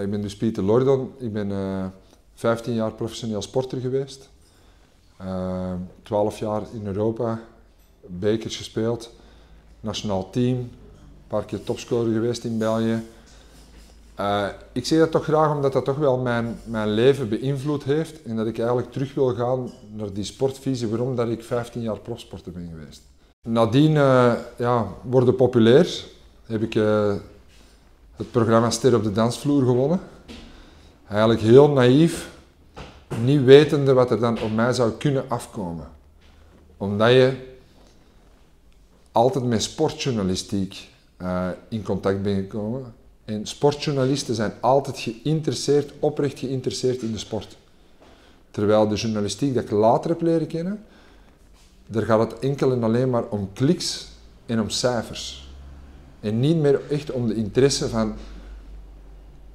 Ik ben dus Pieter Lordon. Ik ben uh, 15 jaar professioneel sporter geweest. Uh, 12 jaar in Europa, bekers gespeeld, nationaal team, een paar keer topscorer geweest in België. Uh, ik zeg dat toch graag omdat dat toch wel mijn, mijn leven beïnvloed heeft en dat ik eigenlijk terug wil gaan naar die sportvisie waarom dat ik 15 jaar profsporter ben geweest. Nadien ja, worden populair, heb ik het programma Ster op de Dansvloer gewonnen. Eigenlijk heel naïef, niet wetende wat er dan op mij zou kunnen afkomen. Omdat je altijd met sportjournalistiek in contact bent gekomen en sportjournalisten zijn altijd geïnteresseerd, oprecht geïnteresseerd in de sport. Terwijl de journalistiek dat ik later heb leren kennen, daar gaat het enkel en alleen maar om kliks en om cijfers. En niet meer echt om de interesse van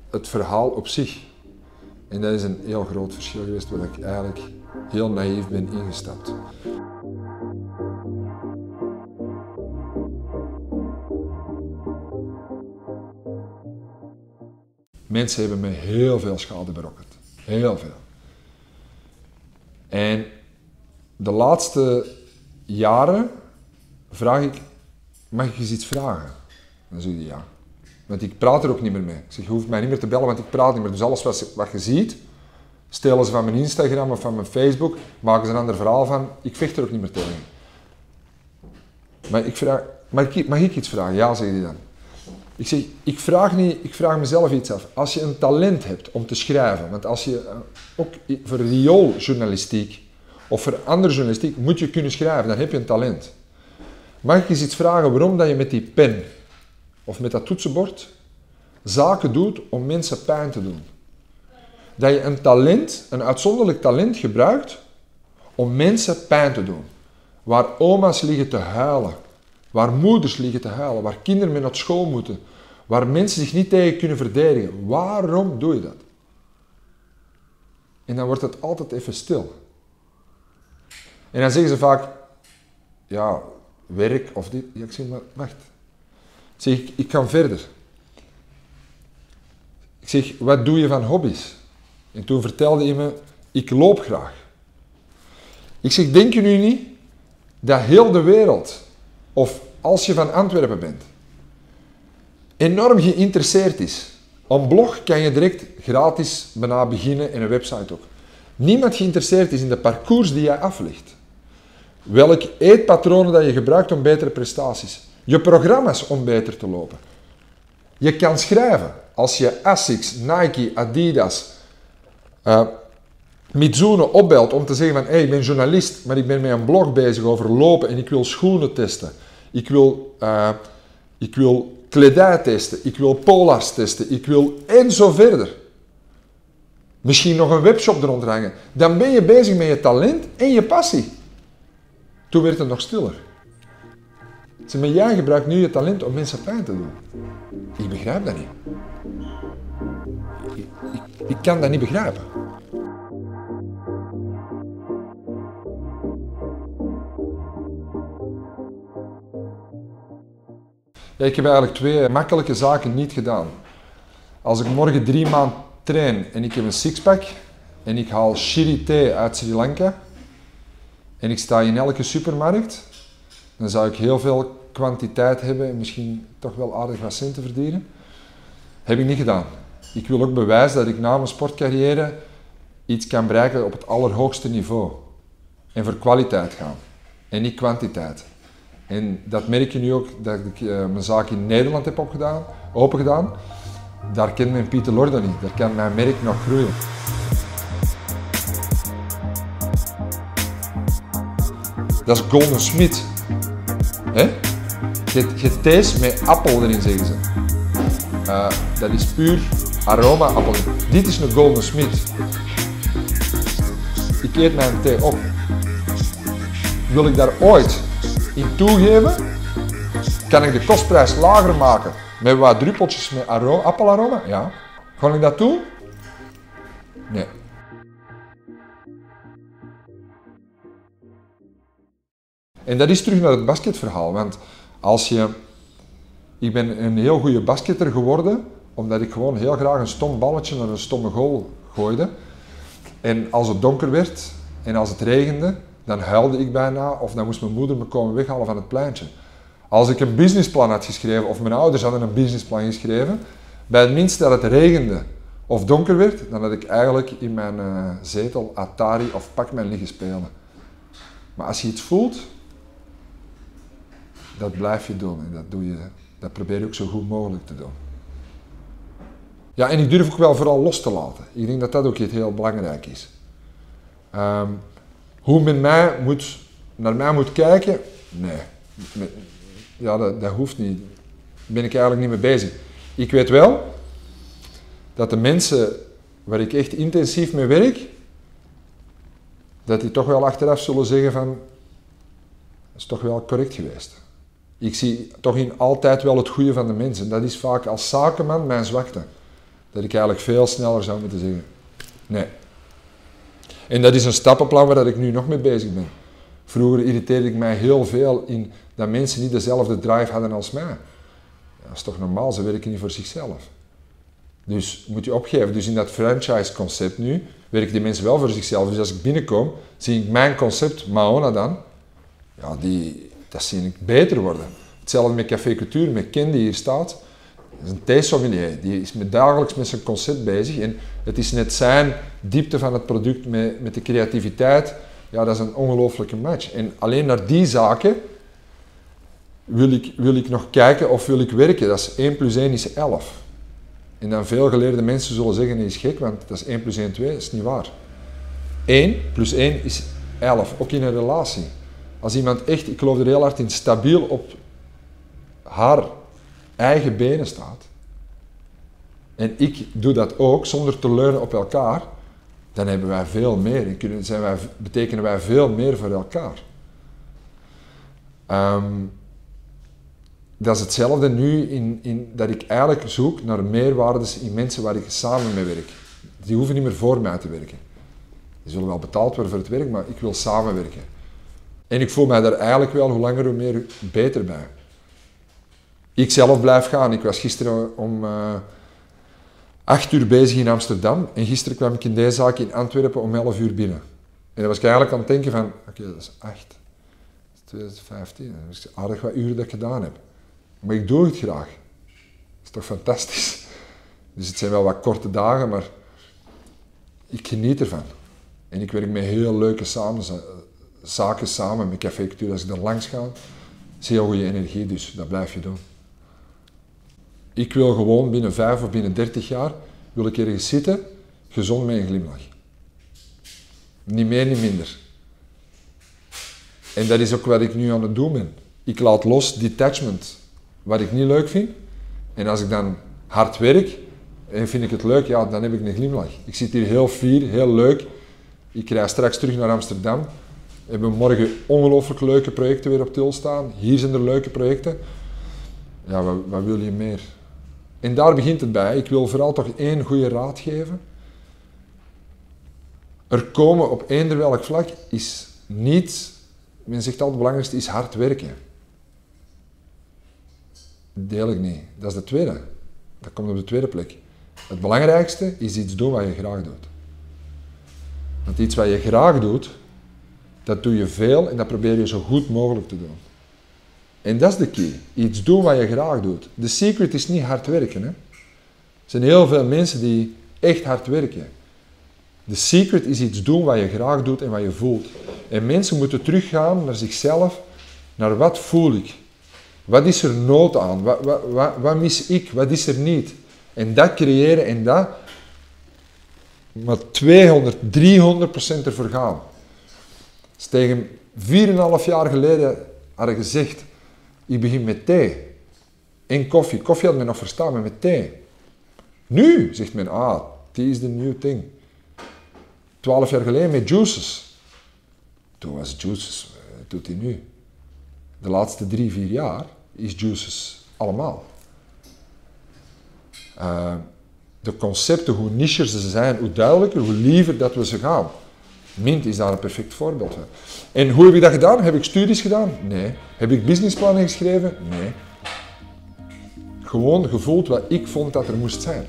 het verhaal op zich. En dat is een heel groot verschil geweest waar ik eigenlijk heel naïef ben ingestapt. Mensen hebben me heel veel schade berokkend. Heel veel. En de laatste jaren vraag ik, mag ik eens iets vragen? Dan zeg je ja. Want ik praat er ook niet meer mee. Ik zeg, je hoeft mij niet meer te bellen, want ik praat niet meer. Dus alles wat, wat je ziet, stelen ze van mijn Instagram of van mijn Facebook, maken ze een ander verhaal van. Ik vecht er ook niet meer tegen. Maar ik vraag, mag ik, iets vragen? Ja, zeg hij dan. Ik zeg, ik vraag, ik vraag mezelf iets af. Als je een talent hebt om te schrijven, want als je eh, ook voor riooljournalistiek of voor andere journalistiek moet je kunnen schrijven, dan heb je een talent. Mag ik eens iets vragen waarom dat je met die pen of met dat toetsenbord zaken doet om mensen pijn te doen? Dat je een talent, een uitzonderlijk talent gebruikt om mensen pijn te doen. Waar oma's liggen te huilen, Waar moeders liggen te huilen, waar kinderen mee naar school moeten, waar mensen zich niet tegen kunnen verdedigen. Waarom doe je dat? En dan wordt het altijd even stil. En dan zeggen ze vaak, ja, werk of dit. Ik zeg, maar wacht. Zeg, ik, ik kan verder. Ik zeg, wat doe je van hobby's? En toen vertelde hij me, ik loop graag. Ik zeg, denk je nu niet dat heel de wereld of als je van Antwerpen bent, enorm geïnteresseerd is. Een blog kan je direct gratis bijna beginnen en een website ook. Niemand geïnteresseerd is in de parcours die jij aflegt. Welk eetpatronen dat je gebruikt om betere prestaties. Je programma's om beter te lopen. Je kan schrijven. Als je Asics, Nike, Adidas, uh, Mizuno opbelt om te zeggen van hey, ik ben journalist, maar ik ben met een blog bezig over lopen en ik wil schoenen testen. Ik wil, uh, ik wil kledij testen. Ik wil polars testen. Ik wil en zo verder. Misschien nog een webshop eronder hangen. Dan ben je bezig met je talent en je passie. Toen werd het nog stiller. Zeg maar, jij gebruikt nu je talent om mensen pijn te doen. Ik begrijp dat niet. Ik, kan dat niet begrijpen. Ik heb eigenlijk twee makkelijke zaken niet gedaan. Als ik morgen drie maanden train en ik heb een sixpack en ik haal shiri thee uit Sri Lanka en ik sta in elke supermarkt, dan zou ik heel veel kwantiteit hebben en misschien toch wel aardig wat centen verdienen. Heb ik niet gedaan. Ik wil ook bewijzen dat ik na mijn sportcarrière iets kan bereiken op het allerhoogste niveau. En voor kwaliteit gaan. En niet kwantiteit. En dat merk je nu ook dat ik uh, mijn zaak in Nederland heb opgedaan, open gedaan. Daar kent men Pieter Lorda niet. Daar kan mijn merk nog groeien. Dat is Golden Smith. Hè? Je, thees met appel erin, zeggen ze. Uh, dat is puur aroma appel. Dit is een Golden Smith. Ik eet mijn thee op. Wil ik daar ooit in toegeven, kan ik de kostprijs lager maken met wat druppeltjes met appelaroma? Ja. Kan ik dat doen? Nee. En dat is terug naar het basketverhaal, want als je... Ik ben een heel goede basketter geworden omdat ik gewoon heel graag een stom balletje naar een stomme goal gooide. En als het donker werd en als het regende, dan huilde ik bijna of dan moest mijn moeder me komen weghalen van het pleintje. Als ik een businessplan had geschreven, of mijn ouders hadden een businessplan geschreven, bij het minste dat het regende of donker werd, dan had ik eigenlijk in mijn uh, zetel Atari of Pac-Man liggen spelen. Maar als je iets voelt, dat blijf je doen en dat, doe je, dat probeer je ook zo goed mogelijk te doen. Ja, en ik durf ook wel vooral los te laten. Ik denk dat dat ook iets heel belangrijk is. Um, hoe men mij moet, naar mij moet kijken, nee. Ja, dat, dat hoeft niet. Daar ben ik eigenlijk niet mee bezig. Ik weet wel dat de mensen waar ik echt intensief mee werk, dat die toch wel achteraf zullen zeggen van, dat is toch wel correct geweest. Ik zie toch in altijd wel het goede van de mensen. Dat is vaak als zakenman mijn zwakte. Dat ik eigenlijk veel sneller zou moeten zeggen, nee. En dat is een stappenplan waar ik nu nog mee bezig ben. Vroeger irriteerde ik mij heel veel in dat mensen niet dezelfde drive hadden als mij. Dat is toch normaal, ze werken niet voor zichzelf. Dus moet je opgeven. Dus in dat franchise-concept nu werken die mensen wel voor zichzelf. Dus als ik binnenkom, zie ik mijn concept, Maona dan, ja, die, dat zie ik beter worden. Hetzelfde met Café Cultuur, met Ken die hier staat. Dat is een theesommelier. Die is met dagelijks met zijn concept bezig. En het is net zijn diepte van het product met, met de creativiteit. Ja, dat is een ongelooflijke match. En alleen naar die zaken wil ik, wil ik nog kijken of wil ik werken. Dat is 1 plus 1 is 11. En dan veel geleerde mensen zullen zeggen, dat is gek, want dat is 1 plus 1, 2. Dat is niet waar. 1 plus 1 is 11, ook in een relatie. Als iemand echt, ik geloof er heel hard in, stabiel op haar eigen benen staat, en ik doe dat ook zonder te leunen op elkaar, dan hebben wij veel meer. En kunnen, zijn wij, betekenen wij veel meer voor elkaar. Um, dat is hetzelfde nu in, in, dat ik eigenlijk zoek naar meerwaardes in mensen waar ik samen mee werk. Die hoeven niet meer voor mij te werken. Die zullen wel betaald worden voor het werk, maar ik wil samenwerken. En ik voel mij daar eigenlijk wel hoe langer hoe meer beter bij. Ik zelf blijf gaan. Ik was gisteren om uh, acht uur bezig in Amsterdam en gisteren kwam ik in deze zaak in Antwerpen om elf uur binnen. En dan was ik eigenlijk aan het denken van, oké, dat is acht. Dat is 2015. Dat is aardig wat uren dat ik gedaan heb. Maar ik doe het graag. Dat is toch fantastisch? Dus het zijn wel wat korte dagen, maar ik geniet ervan. En ik werk met heel leuke samen, zaken samen met Café. Als ik er langs ga, je goede energie, dus dat blijf je doen. Ik wil gewoon binnen vijf of binnen dertig jaar, wil ik ergens zitten, gezond met een glimlach. Niet meer, niet minder. En dat is ook wat ik nu aan het doen ben. Ik laat los detachment wat ik niet leuk vind. En als ik dan hard werk en vind ik het leuk, ja, dan heb ik een glimlach. Ik zit hier heel fier, heel leuk. Ik rij straks terug naar Amsterdam. We hebben morgen ongelooflijk leuke projecten weer op til staan. Hier zijn er leuke projecten. Ja, wat, wat wil je meer? En daar begint het bij. Ik wil vooral toch één goede raad geven. Er komen op eender welk vlak is niet, men zegt altijd het belangrijkste is hard werken deel ik niet. Dat is de tweede. Dat komt op de tweede plek. Het belangrijkste is iets doen wat je graag doet. Want iets wat je graag doet, dat doe je veel en dat probeer je zo goed mogelijk te doen. En dat is de key. Iets doen wat je graag doet. De secret is niet hard werken. Hè? Er zijn heel veel mensen die echt hard werken. De secret is iets doen wat je graag doet en wat je voelt. En mensen moeten teruggaan naar zichzelf, naar wat voel ik. Wat is er nood aan? Wat, wat, wat, wat, mis ik? Wat is er niet? En dat creëren en dat maar 200, 300 procent ervoor gaan. Dus tegen 4,5 jaar geleden hadden gezegd, ik begin met thee. En koffie. Koffie had men nog verstaan, maar met thee. Nu zegt men, ah, tea is the new thing. 12 jaar geleden met juices. Toen was juices, wat eh, doet hij nu? de laatste drie, vier jaar is Juices allemaal. Uh, de concepten, hoe nicher ze zijn, hoe duidelijker, hoe liever dat we ze gaan. Mint is daar een perfect voorbeeld van. En hoe heb ik dat gedaan? Heb ik studies gedaan? Nee. Heb ik businessplannen geschreven? Nee. gewoon gevoeld wat ik vond dat er moest zijn.